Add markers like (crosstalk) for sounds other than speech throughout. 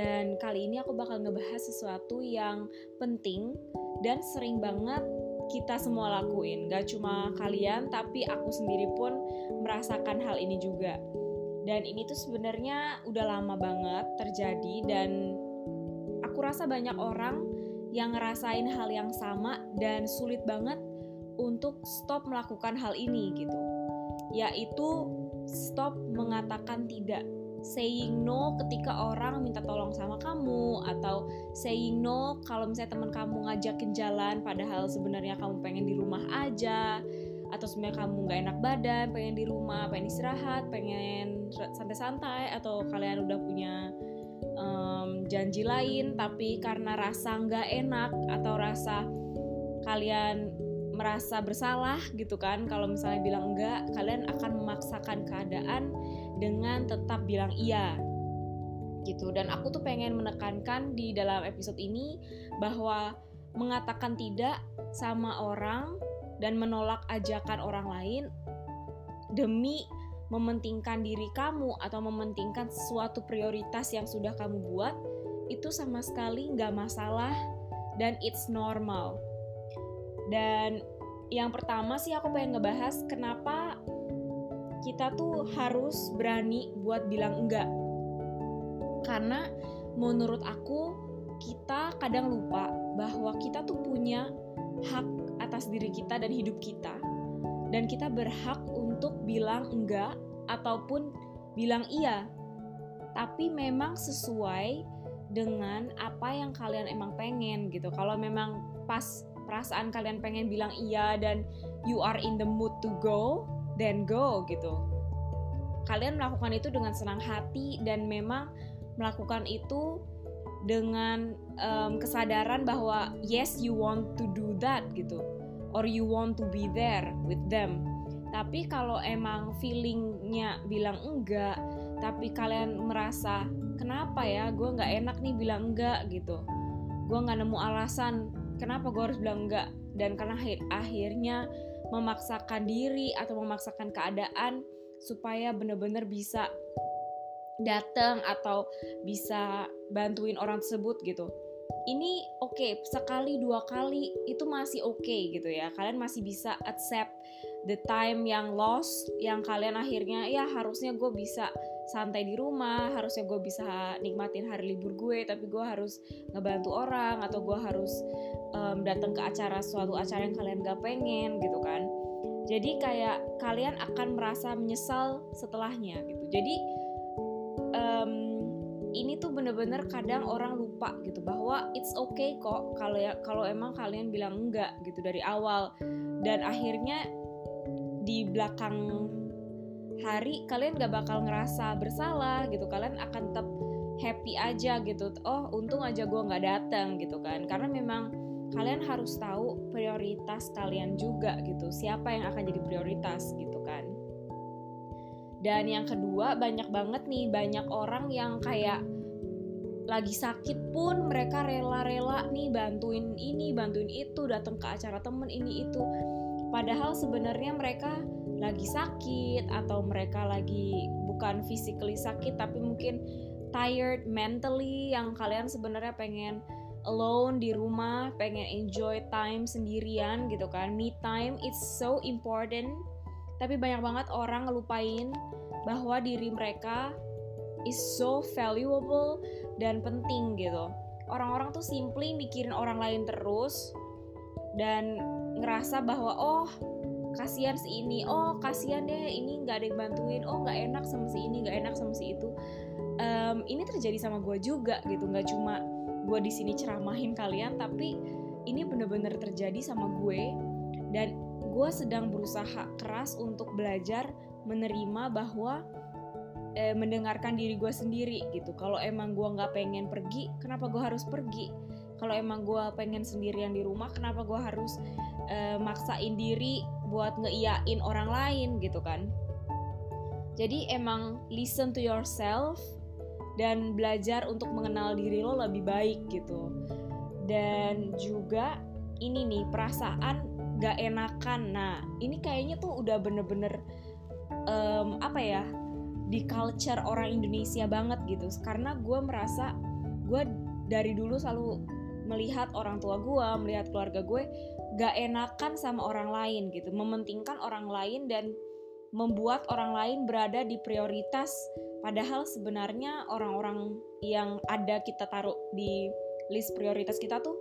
Dan kali ini aku bakal ngebahas sesuatu yang penting dan sering banget kita semua lakuin. Gak cuma kalian, tapi aku sendiri pun merasakan hal ini juga. Dan ini tuh sebenarnya udah lama banget terjadi dan aku rasa banyak orang yang ngerasain hal yang sama dan sulit banget untuk stop melakukan hal ini gitu yaitu stop mengatakan tidak saying no ketika orang minta tolong sama kamu atau saying no kalau misalnya teman kamu ngajakin jalan padahal sebenarnya kamu pengen di rumah aja atau sebenarnya kamu nggak enak badan pengen di rumah pengen istirahat pengen santai-santai atau kalian udah punya um, janji lain tapi karena rasa nggak enak atau rasa kalian merasa bersalah gitu kan kalau misalnya bilang enggak kalian akan memaksakan keadaan dengan tetap bilang iya. Gitu. Dan aku tuh pengen menekankan di dalam episode ini bahwa mengatakan tidak sama orang dan menolak ajakan orang lain demi mementingkan diri kamu atau mementingkan suatu prioritas yang sudah kamu buat itu sama sekali nggak masalah dan it's normal. Dan yang pertama sih aku pengen ngebahas kenapa kita tuh harus berani buat bilang enggak. Karena menurut aku kita kadang lupa bahwa kita tuh punya hak atas diri kita dan hidup kita. Dan kita berhak untuk bilang enggak ataupun bilang iya. Tapi memang sesuai dengan apa yang kalian emang pengen gitu. Kalau memang pas perasaan kalian pengen bilang iya dan you are in the mood to go, then go gitu. Kalian melakukan itu dengan senang hati dan memang melakukan itu dengan um, kesadaran bahwa yes you want to do that gitu or you want to be there with them. Tapi kalau emang feelingnya bilang enggak, tapi kalian merasa kenapa ya gue nggak enak nih bilang enggak gitu, gue nggak nemu alasan kenapa gue harus bilang enggak dan karena akhir akhirnya memaksakan diri atau memaksakan keadaan supaya benar-benar bisa datang atau bisa bantuin orang tersebut gitu. Ini oke okay, sekali dua kali itu masih oke okay, gitu ya. Kalian masih bisa accept the time yang lost yang kalian akhirnya ya harusnya gue bisa santai di rumah harusnya gue bisa nikmatin hari libur gue tapi gue harus ngebantu orang atau gue harus um, datang ke acara suatu acara yang kalian gak pengen gitu kan. Jadi kayak kalian akan merasa menyesal setelahnya gitu. Jadi um, ini tuh bener-bener kadang orang lupa gitu bahwa it's okay kok kalau ya kalau emang kalian bilang enggak gitu dari awal. Dan akhirnya di belakang hari kalian gak bakal ngerasa bersalah gitu. Kalian akan tetap happy aja gitu. Oh untung aja gue nggak datang gitu kan. Karena memang kalian harus tahu prioritas kalian juga gitu. Siapa yang akan jadi prioritas gitu kan. Dan yang kedua banyak banget nih banyak orang yang kayak lagi sakit pun mereka rela-rela nih bantuin ini bantuin itu datang ke acara temen ini itu padahal sebenarnya mereka lagi sakit atau mereka lagi bukan physically sakit tapi mungkin tired mentally yang kalian sebenarnya pengen alone di rumah, pengen enjoy time sendirian gitu kan. Me time it's so important. Tapi banyak banget orang ngelupain bahwa diri mereka is so valuable dan penting gitu. Orang-orang tuh simply mikirin orang lain terus dan ngerasa bahwa oh kasihan si ini, oh kasihan deh ini nggak ada yang bantuin, oh nggak enak sama si ini, nggak enak sama si itu. Um, ini terjadi sama gue juga gitu, nggak cuma gue di sini ceramahin kalian tapi ini bener-bener terjadi sama gue. Dan gue sedang berusaha keras untuk belajar menerima bahwa eh, mendengarkan diri gue sendiri gitu. Kalau emang gue nggak pengen pergi kenapa gue harus pergi kalau emang gue pengen sendirian di rumah kenapa gue harus eh, maksain diri buat ngeiyain orang lain gitu kan? Jadi emang listen to yourself dan belajar untuk mengenal diri lo lebih baik gitu. Dan juga ini nih perasaan gak enakan. Nah ini kayaknya tuh udah bener-bener um, apa ya di culture orang Indonesia banget gitu. Karena gue merasa gue dari dulu selalu melihat orang tua gue melihat keluarga gue gak enakan sama orang lain gitu. Mementingkan orang lain dan membuat orang lain berada di prioritas. Padahal sebenarnya orang-orang yang ada kita taruh di list prioritas kita tuh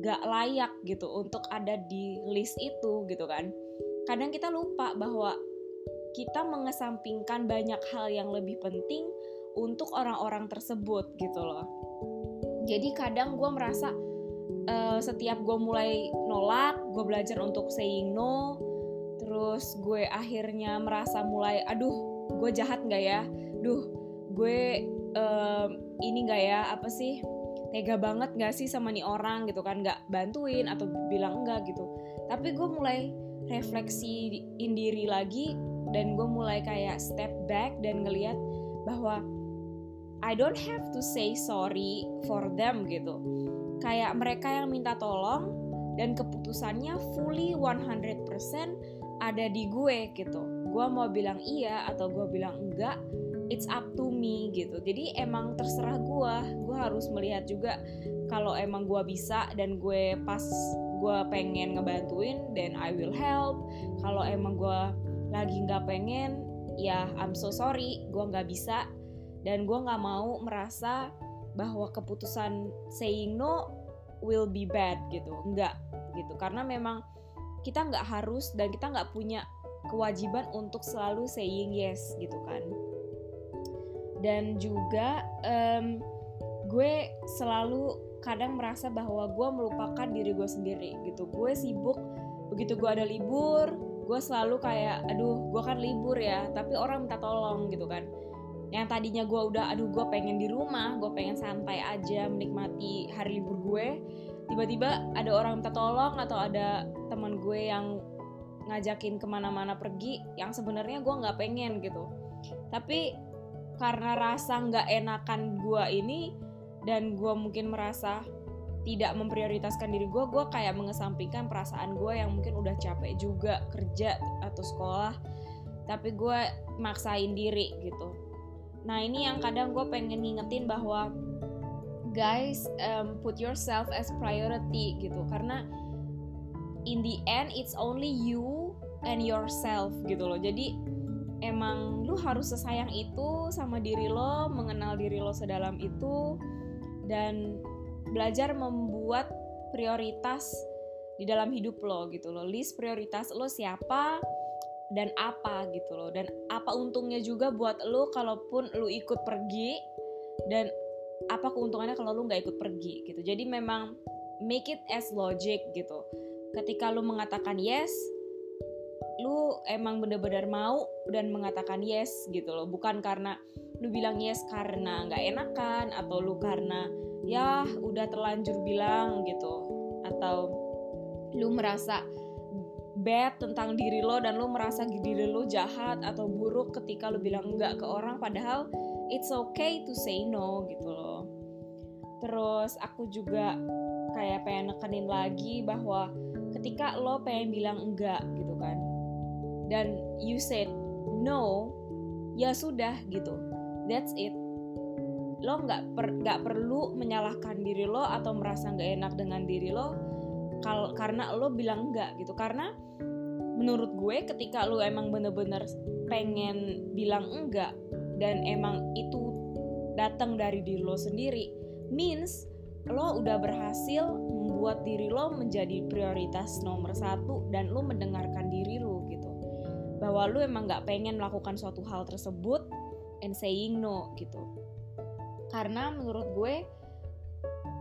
gak layak gitu untuk ada di list itu gitu kan. Kadang kita lupa bahwa kita mengesampingkan banyak hal yang lebih penting untuk orang-orang tersebut gitu loh jadi kadang gue merasa uh, setiap gue mulai nolak gue belajar untuk saying no terus gue akhirnya merasa mulai aduh gue jahat nggak ya? Duh gue um, ini nggak ya? Apa sih? Tega banget nggak sih sama nih orang? Gitu kan nggak bantuin atau bilang enggak gitu. Tapi gue mulai refleksi diri lagi dan gue mulai kayak step back dan ngeliat bahwa I don't have to say sorry for them gitu. Kayak mereka yang minta tolong dan keputusannya fully 100% ada di gue gitu. Gue mau bilang iya atau gue bilang enggak it's up to me gitu. Jadi emang terserah gue gue harus melihat juga kalau emang gue bisa dan gue pas gue pengen ngebantuin then I will help. Kalau emang gue lagi nggak pengen ya I'm so sorry. Gue nggak bisa dan gue nggak mau merasa bahwa keputusan saying no will be bad gitu. Enggak gitu. Karena memang kita nggak harus dan kita nggak punya kewajiban untuk selalu saying yes gitu kan. Dan juga um, gue selalu kadang merasa bahwa gue melupakan diri gue sendiri gitu. Gue sibuk begitu gue ada libur gue selalu kayak aduh gue kan libur ya tapi orang minta tolong gitu kan yang tadinya gue udah aduh gue pengen di rumah gue pengen santai aja menikmati hari libur gue tiba-tiba ada orang minta tolong atau ada teman gue yang ngajakin ke mana-mana pergi yang sebenarnya gue nggak pengen gitu. Tapi karena rasa nggak enakan gue ini dan gue mungkin merasa tidak memprioritaskan diri gue gue kayak mengesampingkan perasaan gue yang mungkin udah capek juga kerja atau sekolah tapi gue maksain diri gitu nah ini yang kadang gue pengen ngingetin bahwa guys um, put yourself as priority gitu. Karena in the end it's only you and yourself gitu loh. Jadi emang lu harus sesayang itu sama diri lo mengenal diri lo sedalam itu dan belajar membuat prioritas di dalam hidup lo gitu loh. List prioritas lo siapa dan apa gitu loh. Dan apa untungnya juga buat lo kalaupun lo ikut pergi dan apa keuntungannya kalau lu nggak ikut pergi gitu. Jadi memang make it as logic gitu. Ketika lu mengatakan yes lu emang bener-bener mau dan mengatakan yes gitu loh. Bukan karena lu bilang yes karena nggak enakan atau lu karena ya udah terlanjur bilang gitu. Atau lu merasa bad tentang diri lo dan lo merasa diri lo jahat atau buruk ketika lo bilang enggak ke orang padahal it's okay to say no gitu loh. Terus aku juga kayak pengen nekenin lagi bahwa ketika lo pengen bilang enggak gitu kan dan you said no ya sudah gitu. That's it. Lo nggak per, nggak perlu menyalahkan diri lo atau merasa nggak enak dengan diri lo kal karena lo bilang enggak gitu. Karena menurut gue ketika lo emang bener-bener pengen bilang enggak dan emang itu datang dari diri lo sendiri means lo udah berhasil membuat diri lo menjadi prioritas nomor satu dan lo mendengarkan diri lo gitu. Bahwa lo emang gak pengen melakukan suatu hal tersebut and saying no gitu. Karena menurut gue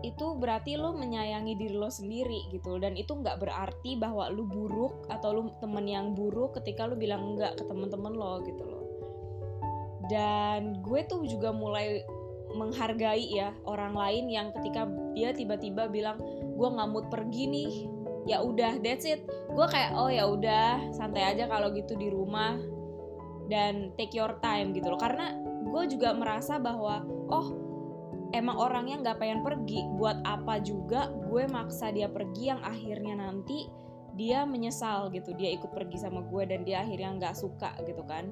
itu berarti lo menyayangi diri lo sendiri gitu. Dan itu nggak berarti bahwa lo buruk atau lo temen yang buruk ketika lo bilang enggak ke temen-temen lo gitu loh. Dan gue tuh juga mulai menghargai ya orang lain yang ketika dia tiba-tiba bilang gue nggak mood pergi nih. Ya udah that's it. Gue kayak oh ya udah santai aja kalau gitu di rumah dan take your time gitu loh. Karena gue juga merasa bahwa oh emang orangnya nggak pengen pergi. Buat apa juga gue maksa dia pergi yang akhirnya nanti dia menyesal gitu. Dia ikut pergi sama gue dan dia akhirnya nggak suka gitu kan.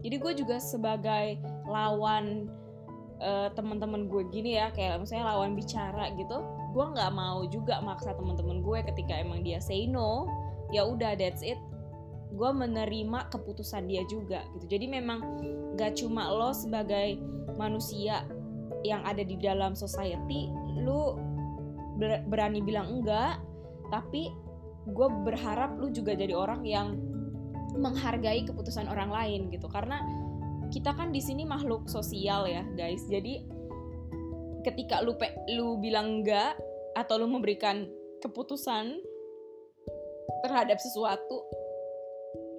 Jadi gue juga sebagai lawan uh, teman-teman gue gini ya kayak misalnya lawan bicara gitu gue nggak mau juga maksa teman-teman gue ketika emang dia say no ya udah that's it. Gue menerima keputusan dia juga gitu. Jadi memang gak cuma lo sebagai manusia yang ada di dalam society lu berani bilang enggak tapi gue berharap lu juga jadi orang yang menghargai keputusan orang lain gitu. Karena kita kan di sini makhluk sosial ya guys. Jadi ketika lu pe lu bilang enggak atau lu memberikan keputusan terhadap sesuatu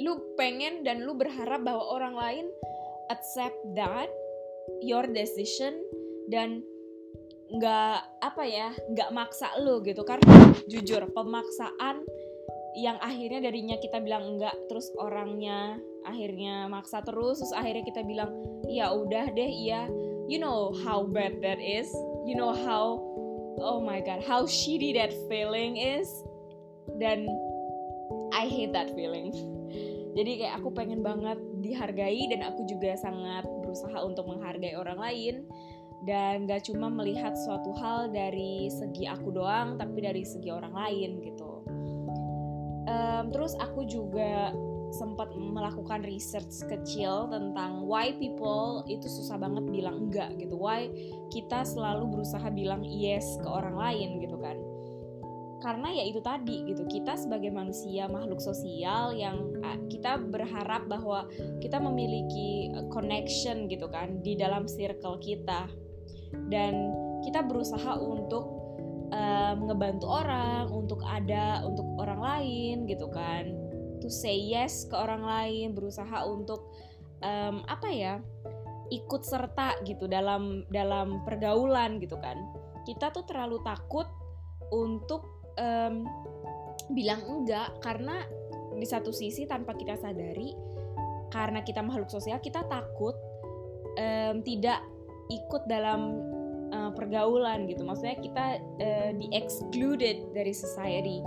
lu pengen dan lu berharap bahwa orang lain accept that your decision dan nggak apa ya nggak maksa lo gitu. Karena jujur pemaksaan yang akhirnya darinya kita bilang enggak terus orangnya akhirnya maksa terus terus akhirnya kita bilang ya udah deh iya. You know how bad that is. You know how oh my god how shitty that feeling is. Dan I hate that feeling. (laughs) Jadi kayak aku pengen banget dihargai dan aku juga sangat berusaha untuk menghargai orang lain dan gak cuma melihat suatu hal dari segi aku doang tapi dari segi orang lain gitu. Um, terus aku juga sempat melakukan research kecil tentang why people itu susah banget bilang enggak gitu. Why kita selalu berusaha bilang yes ke orang lain gitu kan. Karena ya itu tadi gitu. Kita sebagai manusia makhluk sosial yang kita berharap bahwa kita memiliki connection gitu kan di dalam circle kita dan kita berusaha untuk um, ngebantu orang untuk ada untuk orang lain gitu kan. To say yes ke orang lain berusaha untuk um, apa ya ikut serta gitu dalam dalam pergaulan gitu kan. Kita tuh terlalu takut untuk um, bilang enggak karena di satu sisi tanpa kita sadari karena kita makhluk sosial kita takut um, tidak ikut dalam uh, pergaulan gitu. Maksudnya kita uh, di excluded dari society.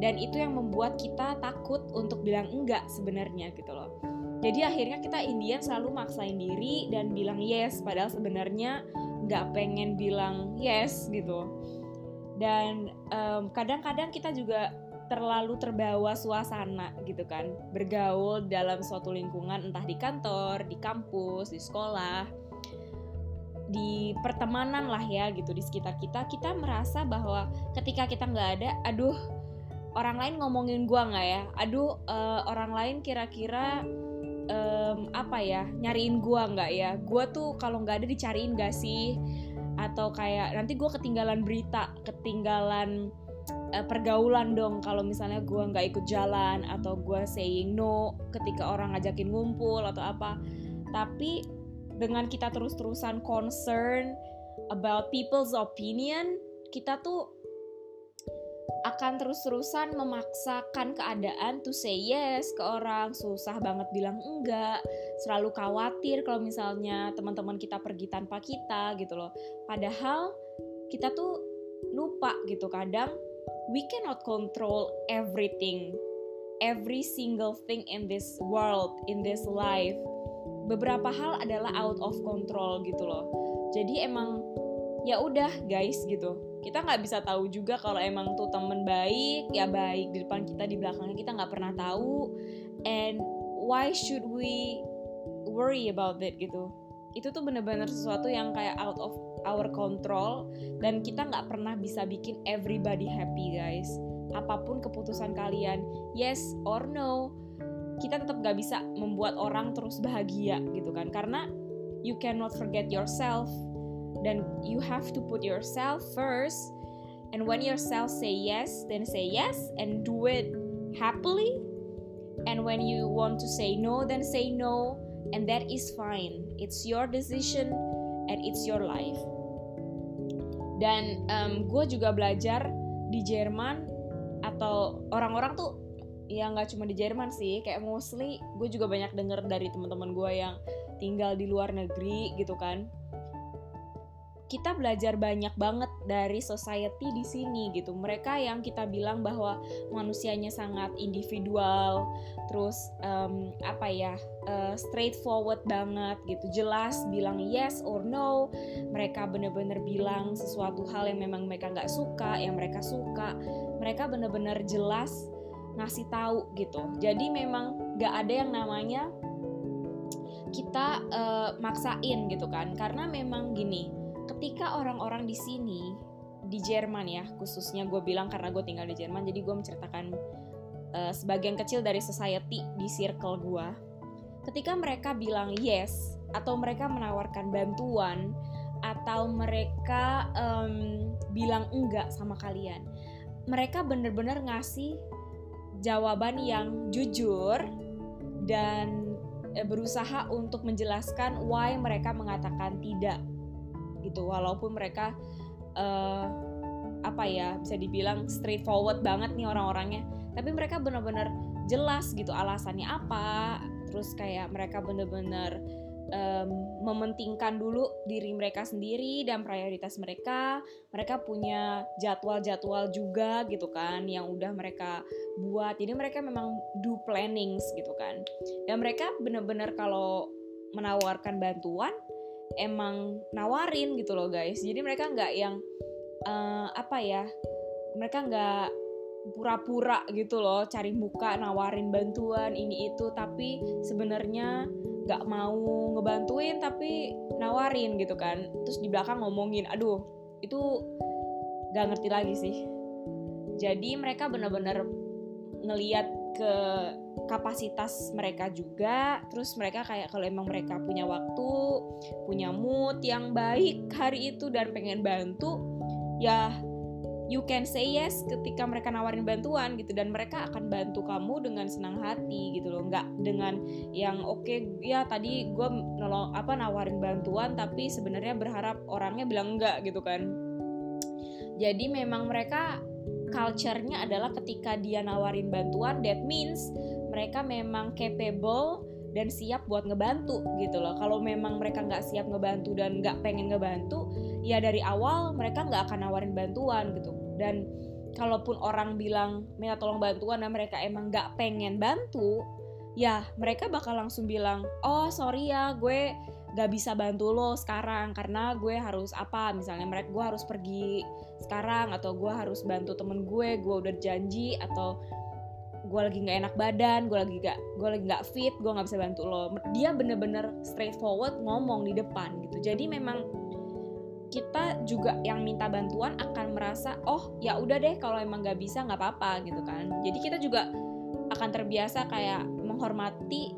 Dan itu yang membuat kita takut untuk bilang enggak sebenarnya gitu loh. Jadi akhirnya kita Indian selalu maksain diri dan bilang yes padahal sebenarnya nggak pengen bilang yes gitu. Dan kadang-kadang um, kita juga terlalu terbawa suasana gitu kan. Bergaul dalam suatu lingkungan entah di kantor di kampus di sekolah di pertemanan lah ya gitu di sekitar kita kita merasa bahwa ketika kita nggak ada aduh orang lain ngomongin gua nggak ya? Aduh uh, orang lain kira-kira um, apa ya nyariin gua nggak ya? Gua tuh kalau nggak ada dicariin gak sih? Atau kayak nanti gua ketinggalan berita ketinggalan uh, pergaulan dong kalau misalnya gua nggak ikut jalan atau gua saying no ketika orang ngajakin ngumpul atau apa. Tapi dengan kita terus-terusan concern about people's opinion, kita tuh akan terus-terusan memaksakan keadaan to say yes ke orang, susah banget bilang enggak, selalu khawatir kalau misalnya teman-teman kita pergi tanpa kita gitu loh. Padahal kita tuh lupa gitu kadang we cannot control everything, every single thing in this world, in this life beberapa hal adalah out of control gitu loh. Jadi emang ya udah guys gitu. Kita nggak bisa tahu juga kalau emang tuh temen baik ya baik di depan kita di belakangnya kita nggak pernah tahu. And why should we worry about it gitu? Itu tuh bener-bener sesuatu yang kayak out of our control dan kita nggak pernah bisa bikin everybody happy guys. Apa pun keputusan kalian yes or no kita tetap gak bisa membuat orang terus bahagia gitu kan. Karena you cannot forget yourself dan you have to put yourself first. And when yourself say yes then say yes and do it happily. And when you want to say no then say no. And that is fine. It's your decision and it's your life. Dan um, gue juga belajar di Jerman atau orang-orang tuh ya nggak cuma di Jerman sih kayak mostly gue juga banyak denger dari teman-teman gue yang tinggal di luar negeri gitu kan kita belajar banyak banget dari society di sini gitu. Mereka yang kita bilang bahwa manusianya sangat individual, terus um, apa ya uh, straightforward banget gitu, jelas bilang yes or no. Mereka bener-bener bilang sesuatu hal yang memang mereka nggak suka, yang mereka suka. Mereka bener-bener jelas ngasih tahu gitu. Jadi memang nggak ada yang namanya kita uh, maksain gitu kan, karena memang gini ketika orang-orang di sini di Jerman ya khususnya gue bilang karena gue tinggal di Jerman jadi gue menceritakan uh, sebagian kecil dari society di circle gue ketika mereka bilang yes atau mereka menawarkan bantuan atau mereka um, bilang enggak sama kalian mereka bener-bener ngasih jawaban yang jujur dan eh, berusaha untuk menjelaskan why mereka mengatakan tidak gitu. Walaupun mereka uh, apa ya bisa dibilang straightforward banget nih orang-orangnya tapi mereka benar-benar jelas gitu alasannya apa. Terus kayak mereka benar-benar um, mementingkan dulu diri mereka sendiri dan prioritas mereka. Mereka punya jadwal-jadwal juga gitu kan yang udah mereka buat. Jadi mereka memang do plannings gitu kan. Dan mereka benar-benar kalau menawarkan bantuan emang nawarin gitu loh guys. Jadi mereka nggak yang uh, apa ya mereka nggak pura-pura gitu loh cari muka nawarin bantuan ini itu. Tapi sebenarnya nggak mau ngebantuin tapi nawarin gitu kan. Terus di belakang ngomongin aduh itu nggak ngerti lagi sih. Jadi mereka benar-benar ngeliat ke kapasitas mereka juga. Terus mereka kayak kalau emang mereka punya waktu punya mood yang baik hari itu dan pengen bantu ya you can say yes ketika mereka nawarin bantuan gitu dan mereka akan bantu kamu dengan senang hati gitu loh. Nggak dengan yang oke okay, ya tadi gue nolong apa nawarin bantuan tapi sebenarnya berharap orangnya bilang enggak gitu kan. Jadi memang mereka culture-nya adalah ketika dia nawarin bantuan that means mereka memang capable dan siap buat ngebantu gitu loh. Kalau memang mereka nggak siap ngebantu dan nggak pengen ngebantu ya dari awal mereka nggak akan nawarin bantuan gitu. Dan kalaupun orang bilang minta tolong bantuan dan mereka emang nggak pengen bantu ya mereka bakal langsung bilang oh sorry ya gue gak bisa bantu lo sekarang karena gue harus apa misalnya mereka gue harus pergi sekarang atau gue harus bantu temen gue gue udah janji atau gue lagi nggak enak badan gue lagi gak gue lagi nggak fit gue nggak bisa bantu lo. Dia bener-bener straightforward ngomong di depan gitu. Jadi memang kita juga yang minta bantuan akan merasa oh ya udah deh kalau emang nggak bisa nggak apa-apa gitu kan. Jadi kita juga akan terbiasa kayak menghormati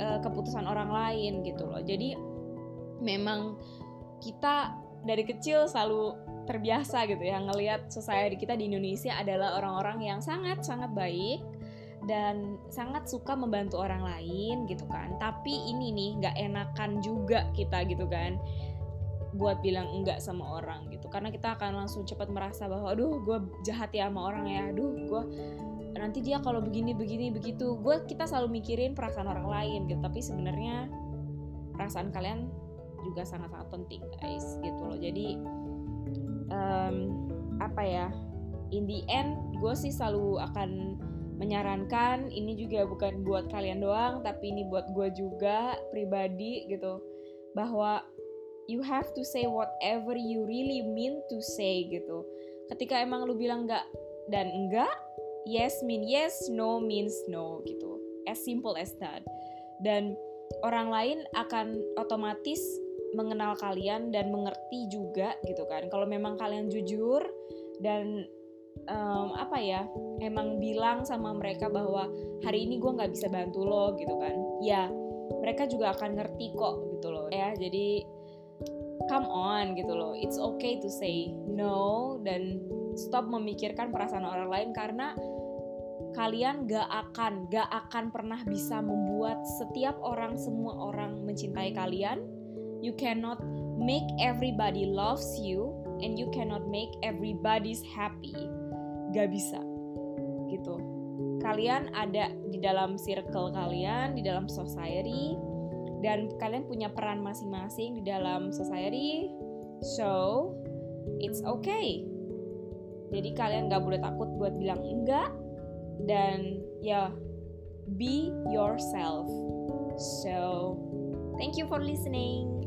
uh, keputusan orang lain gitu loh. Jadi memang kita dari kecil selalu terbiasa gitu ya ngelihat society kita di Indonesia adalah orang-orang yang sangat sangat baik dan sangat suka membantu orang lain gitu kan. Tapi ini nih nggak enakan juga kita gitu kan buat bilang enggak sama orang gitu. Karena kita akan langsung cepat merasa bahwa aduh gue jahat ya sama orang ya. Aduh gue nanti dia kalau begini begini begitu. Gue kita selalu mikirin perasaan orang lain gitu. Tapi sebenarnya perasaan kalian juga sangat-sangat penting guys gitu loh. Jadi um, apa ya in the end gue sih selalu akan menyarankan ini juga bukan buat kalian doang tapi ini buat gue juga pribadi gitu bahwa you have to say whatever you really mean to say gitu ketika emang lu bilang enggak dan enggak yes mean yes, no means no gitu. As simple as that. Dan orang lain akan otomatis mengenal kalian dan mengerti juga gitu kan. Kalau memang kalian jujur dan um, apa ya, emang bilang sama mereka bahwa hari ini gue nggak bisa bantu lo gitu kan. Ya mereka juga akan ngerti kok gitu loh ya. Jadi come on gitu loh. It's okay to say no dan stop memikirkan perasaan orang lain karena kalian gak akan gak akan pernah bisa membuat setiap orang semua orang mencintai kalian. You cannot make everybody loves you and you cannot make everybody's happy. Gak bisa gitu. Kalian ada di dalam circle kalian di dalam society dan kalian punya peran masing-masing di dalam society So, it's okay. Jadi kalian gak boleh takut buat bilang enggak dan ya be yourself. So, thank you for listening.